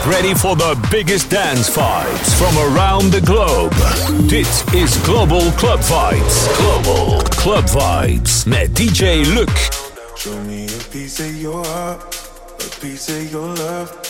Get ready for the biggest dance fights from around the globe. Dit is Global Club Fights. Global Club Fights met DJ Luc. Show me a piece of your heart, a piece of your love.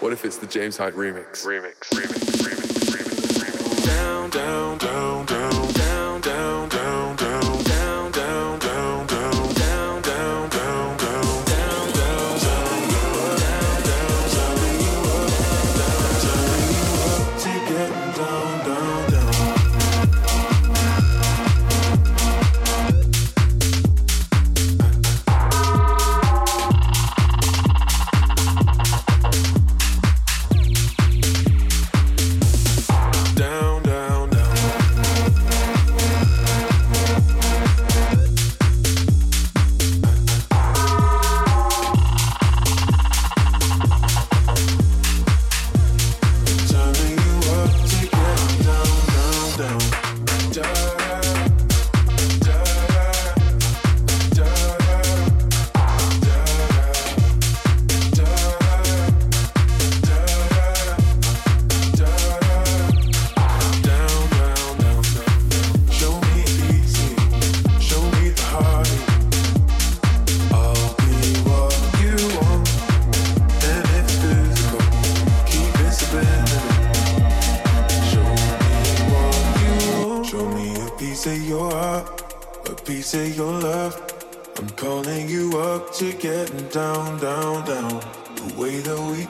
What if it's the James Hype remix? Remix, remix, remix, remix, remix. Down, down, down, down,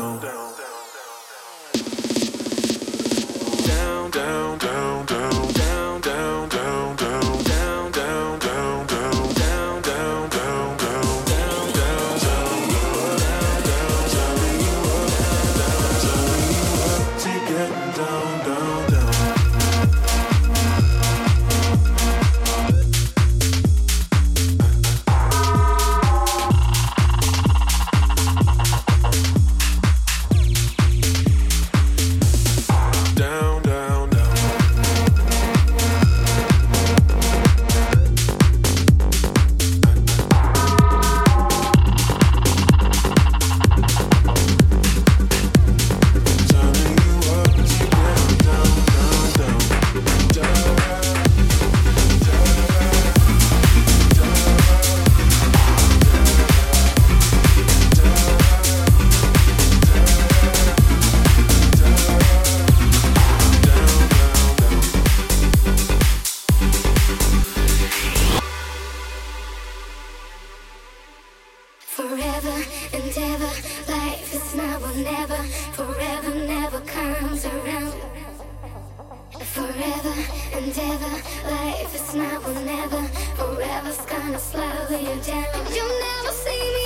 Down, never. Forever never comes around. Forever and ever, life is now or never. Forever's gonna slow you down. You'll never see me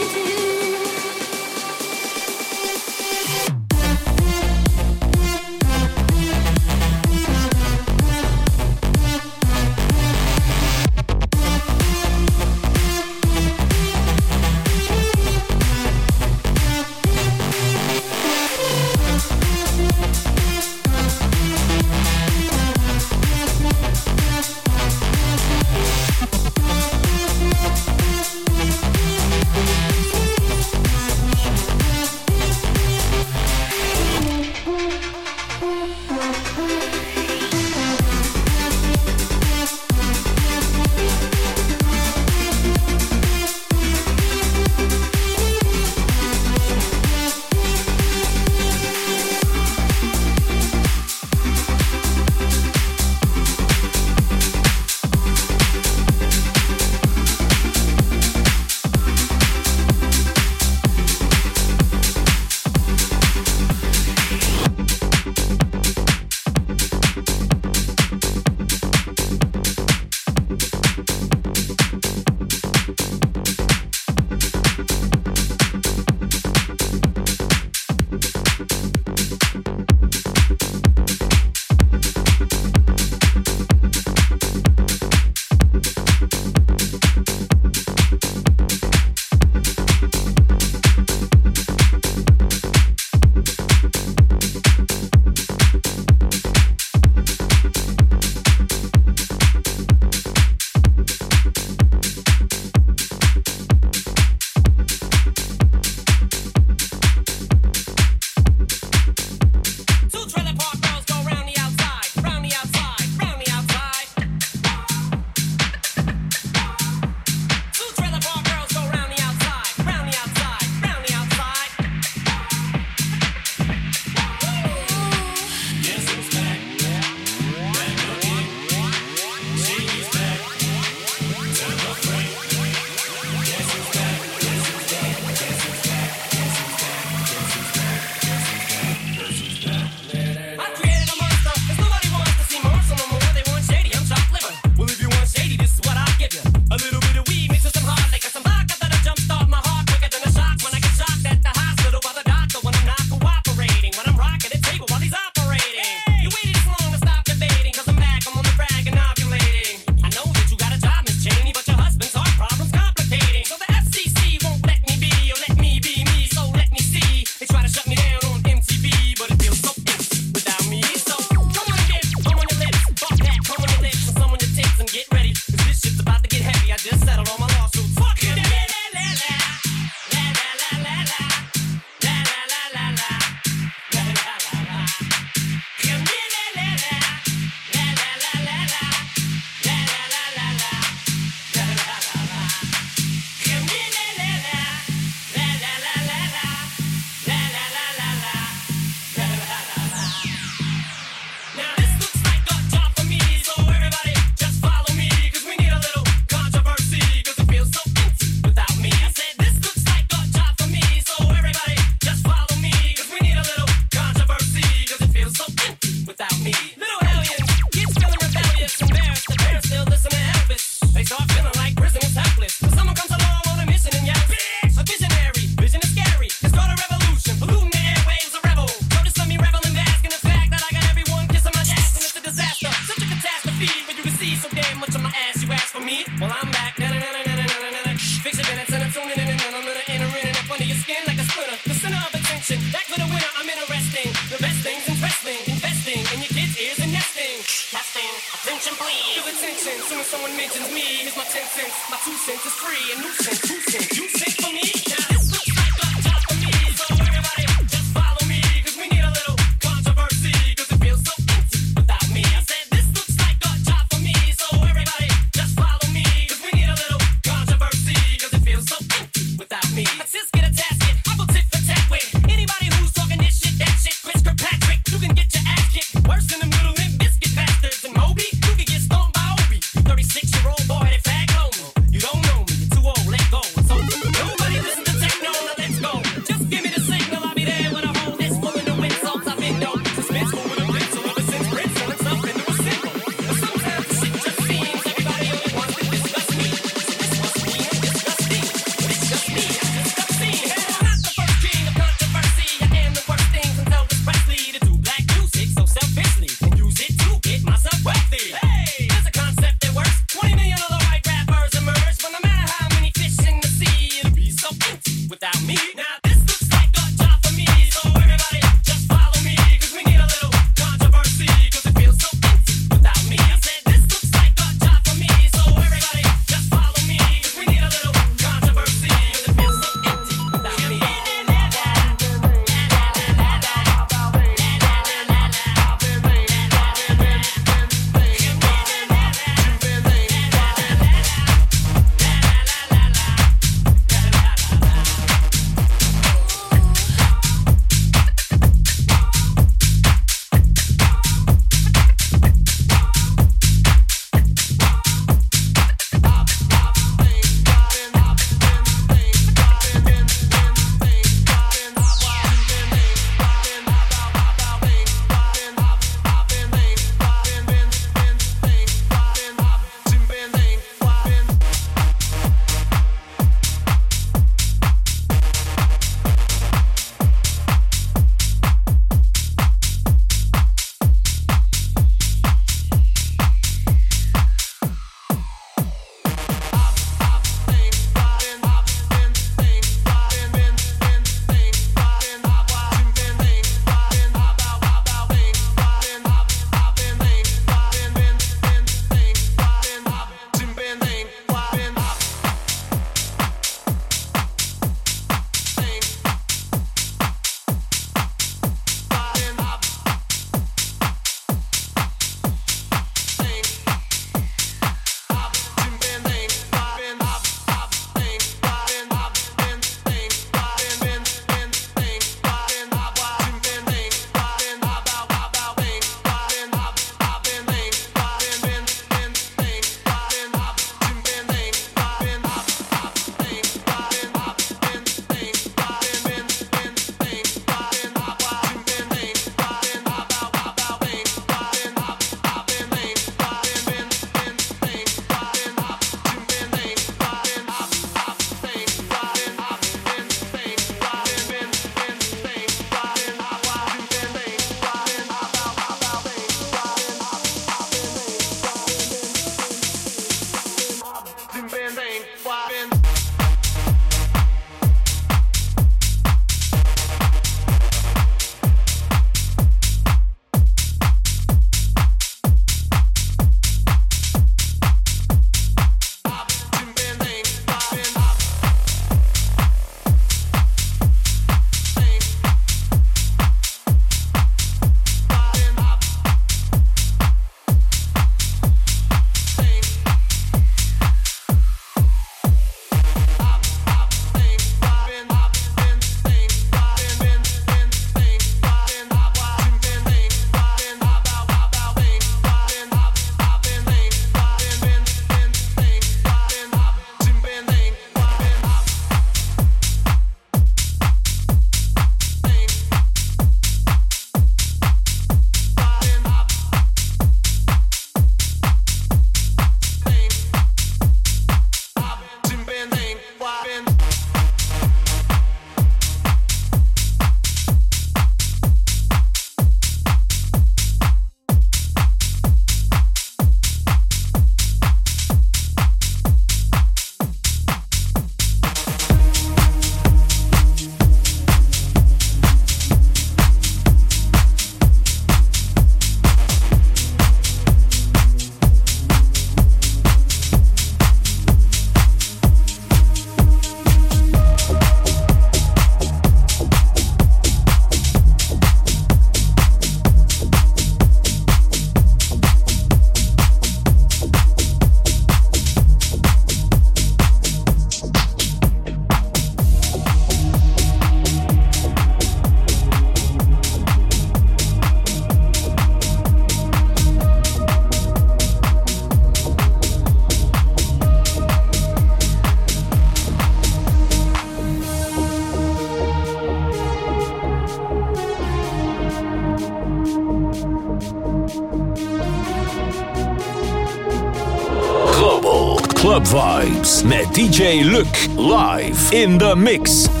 DJ Luc live in the mix.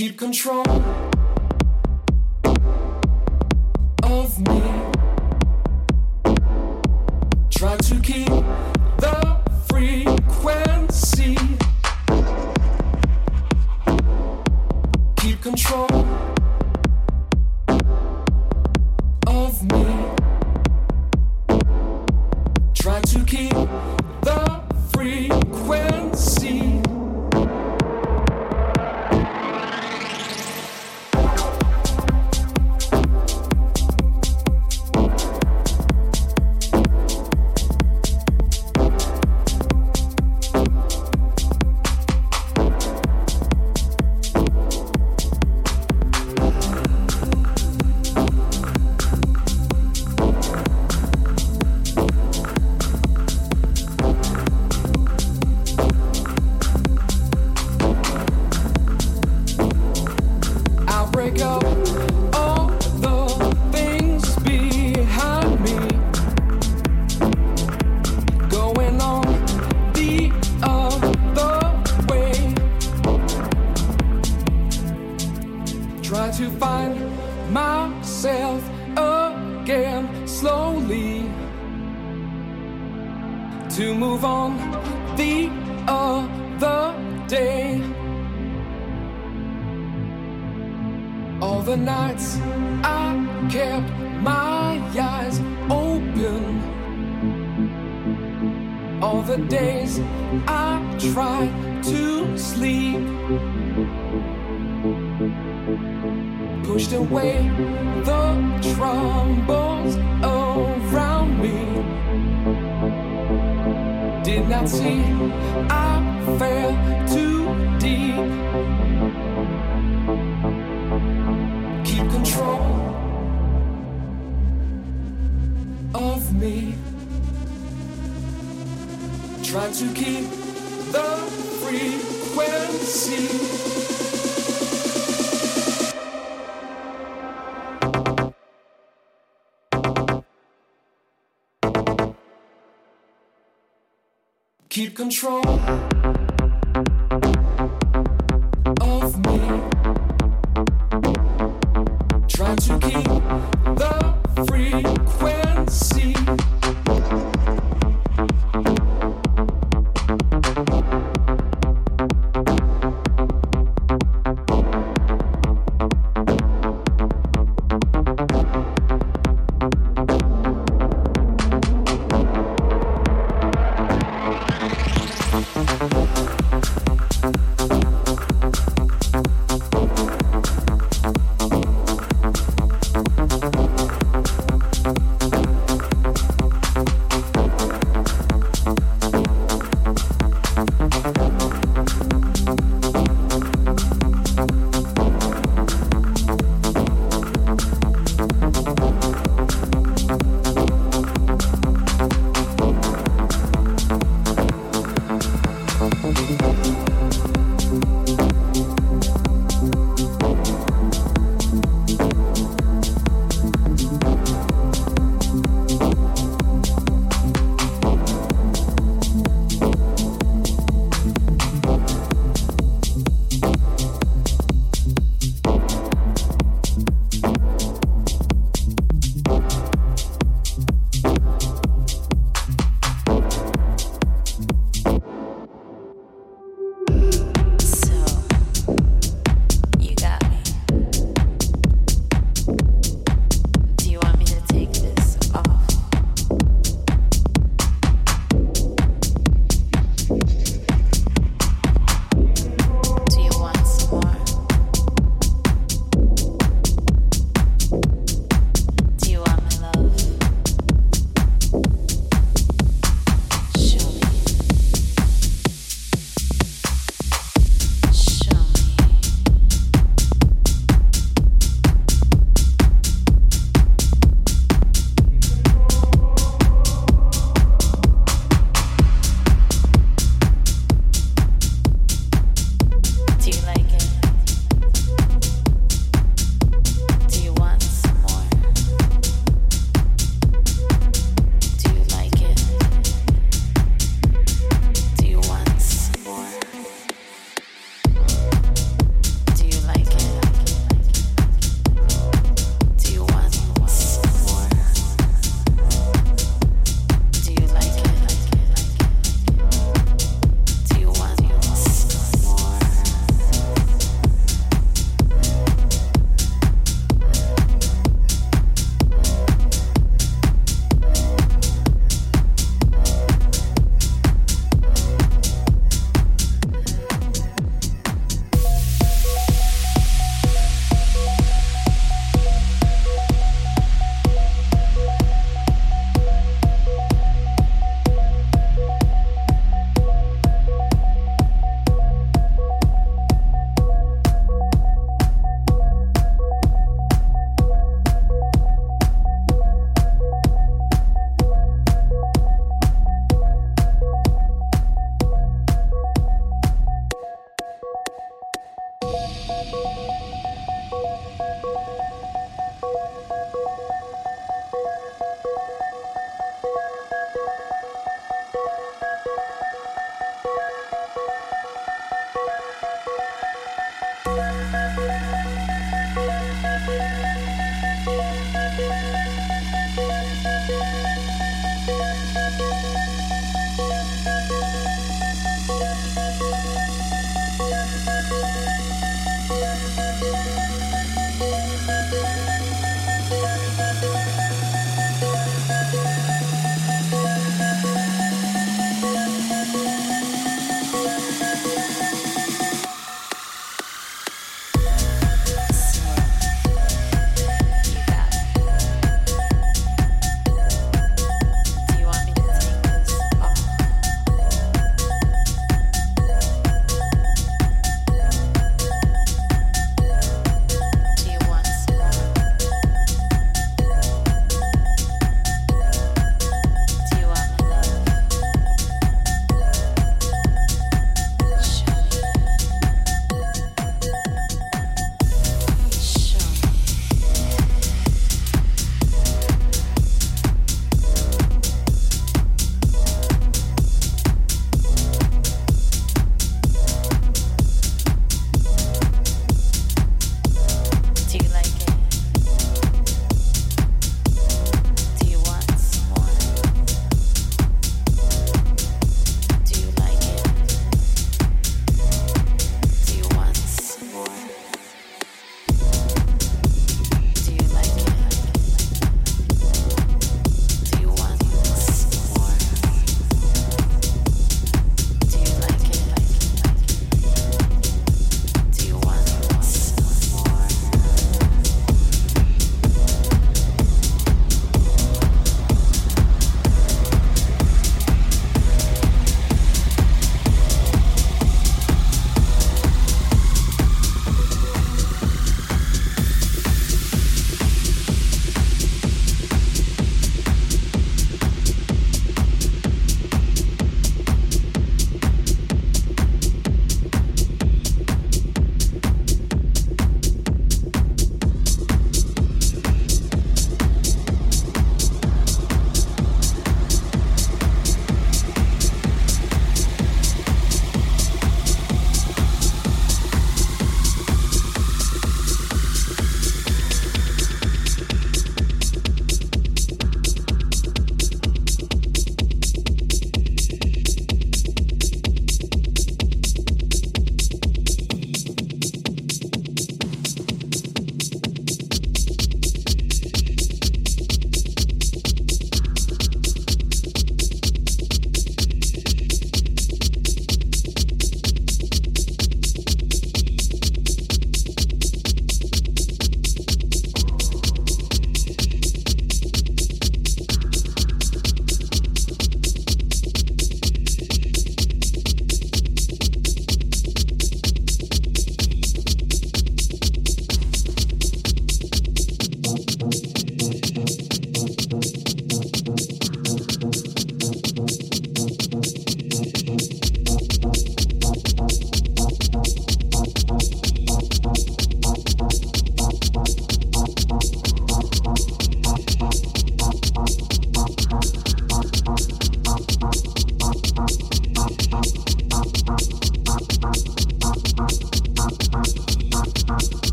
keep control of me. I fell too deep. Keep control of me. Trying to keep the frequency. Keep control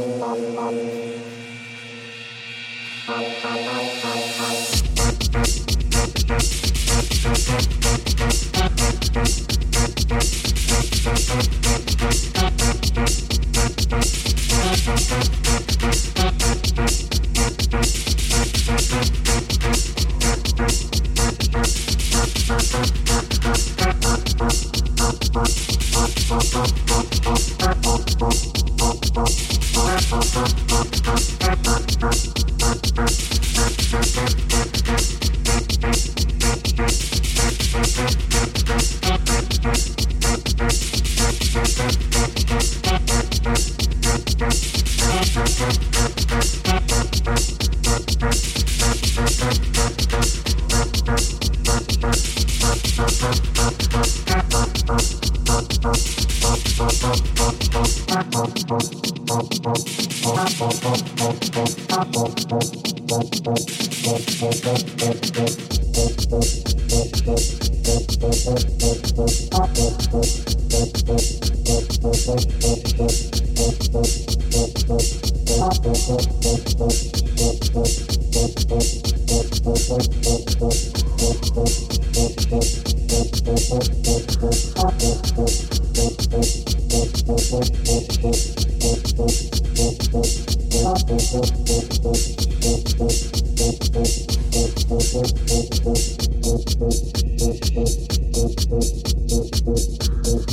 何?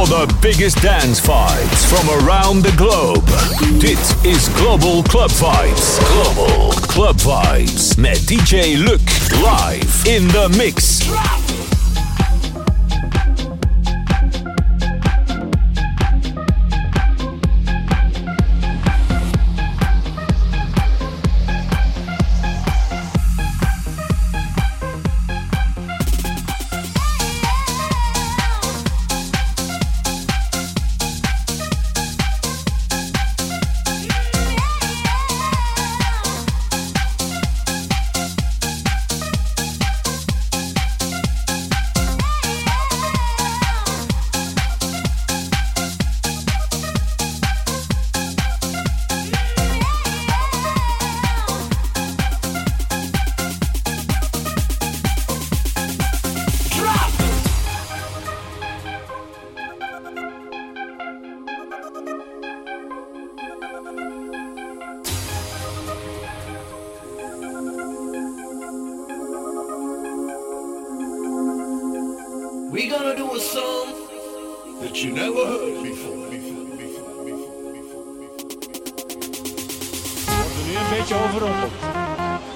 for the biggest dance vibes from around the globe. Dit is Global Club Vibes. Global Club Vibes met DJ Luc live in the mix. You never nu een beetje overrompeld.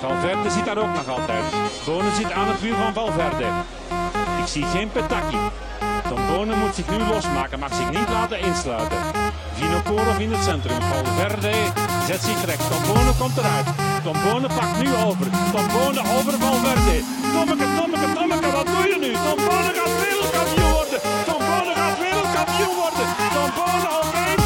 Valverde zit daar ook nog altijd. Bonen zit aan het wiel van Valverde. Ik zie geen Petaki. Tom Bonen moet zich nu losmaken, mag zich niet laten insluiten. Vinokourov in het centrum. Valverde zet zich recht. Tom Bonen komt eruit. Tom Bonen pakt nu over. Tom Bonen over Valverde. Tommeke, Tommeke, Tommeke, wat doe je nu? Tom Bonen gaat wereldkampioen worden. you want it? don't burn our name.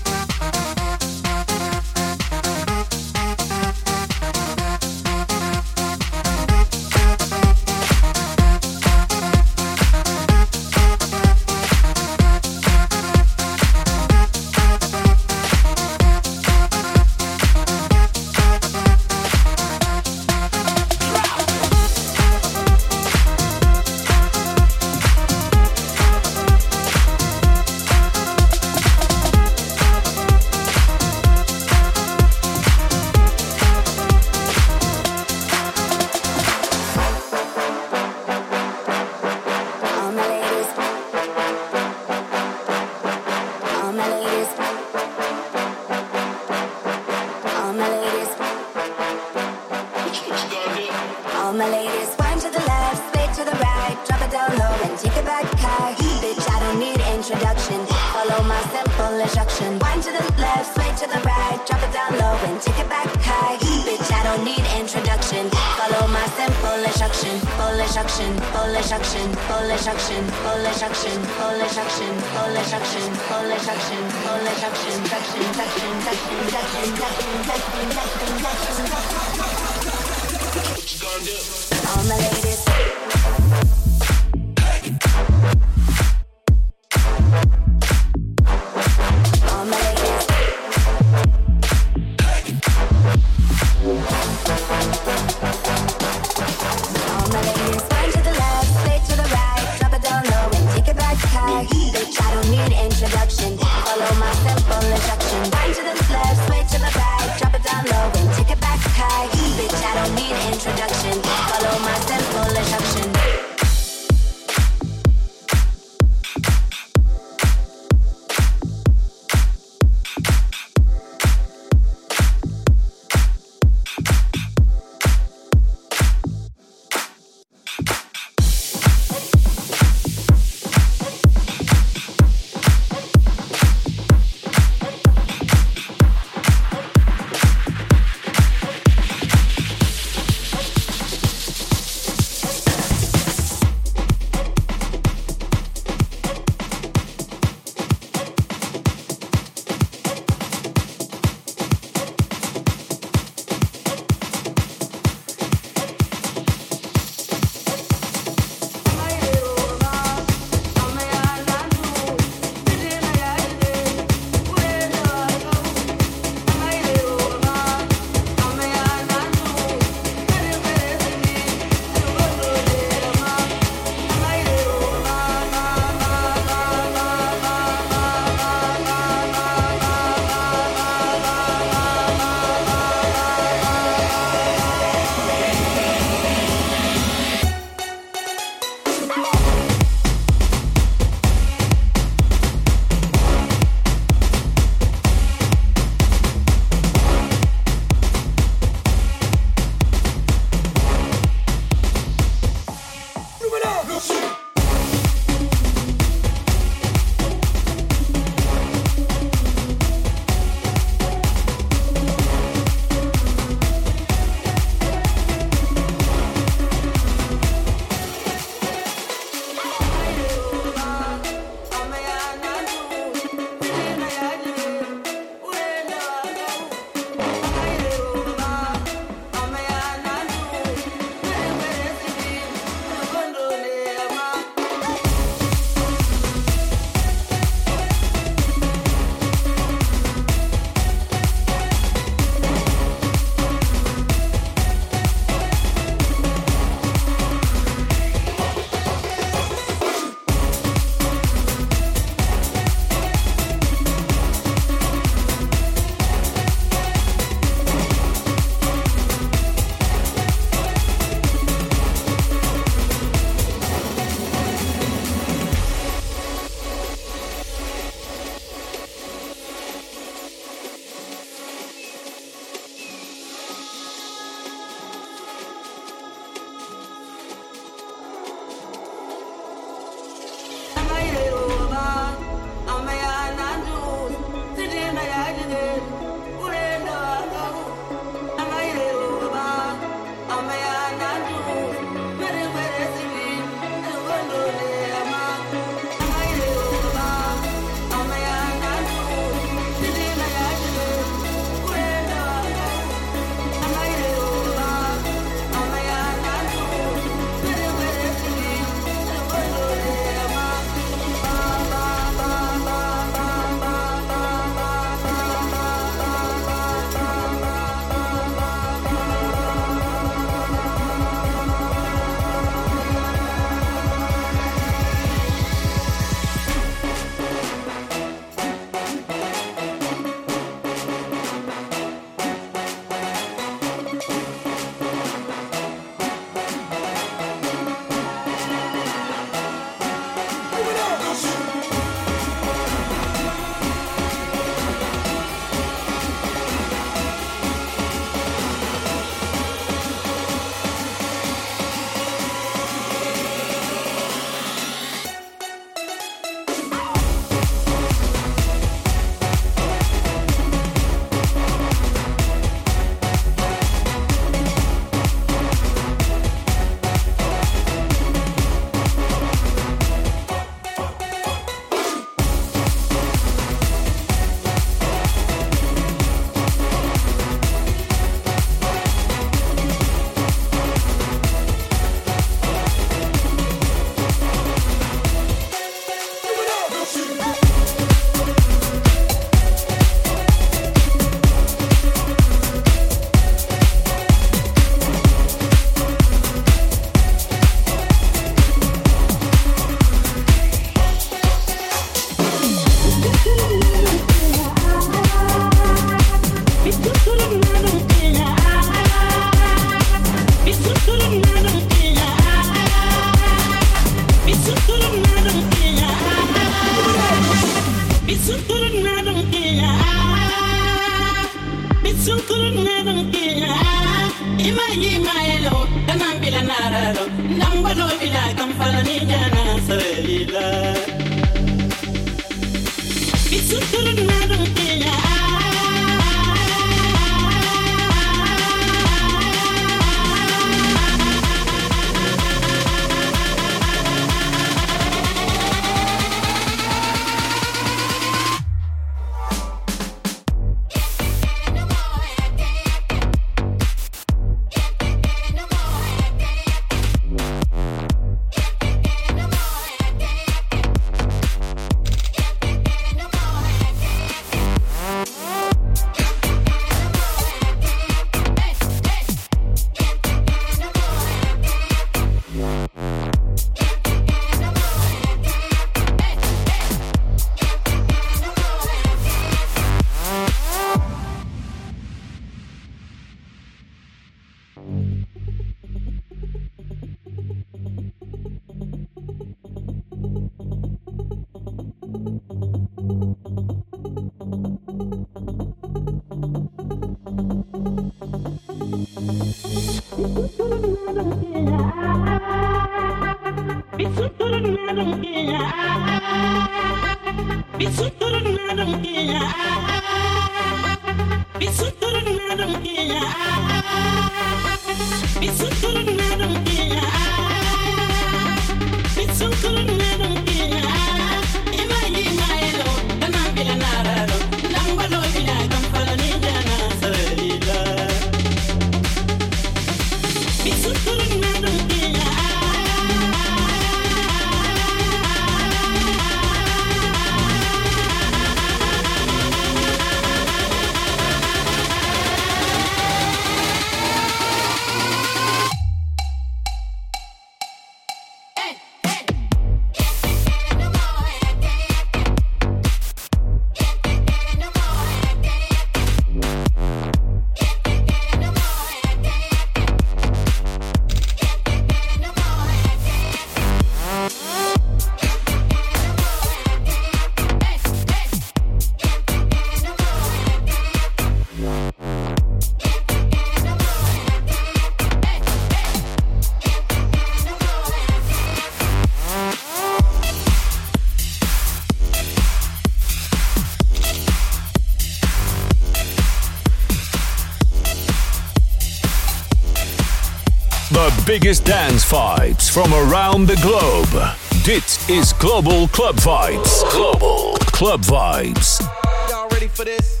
biggest dance vibes from around the globe. Dit is Global Club Vibes. Global Club Vibes. Y'all ready for this?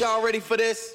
Y'all ready for this?